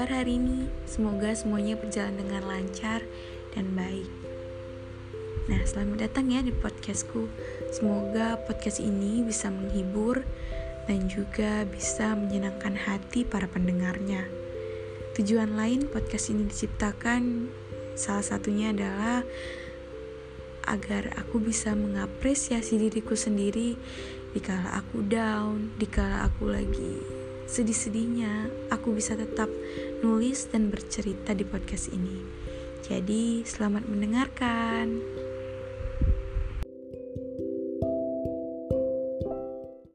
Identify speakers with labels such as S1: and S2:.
S1: kabar hari ini? Semoga semuanya berjalan dengan lancar dan baik. Nah, selamat datang ya di podcastku. Semoga podcast ini bisa menghibur dan juga bisa menyenangkan hati para pendengarnya. Tujuan lain podcast ini diciptakan salah satunya adalah agar aku bisa mengapresiasi diriku sendiri dikala aku down, dikala aku lagi sedih-sedihnya aku bisa tetap nulis dan bercerita di podcast ini. Jadi, selamat mendengarkan.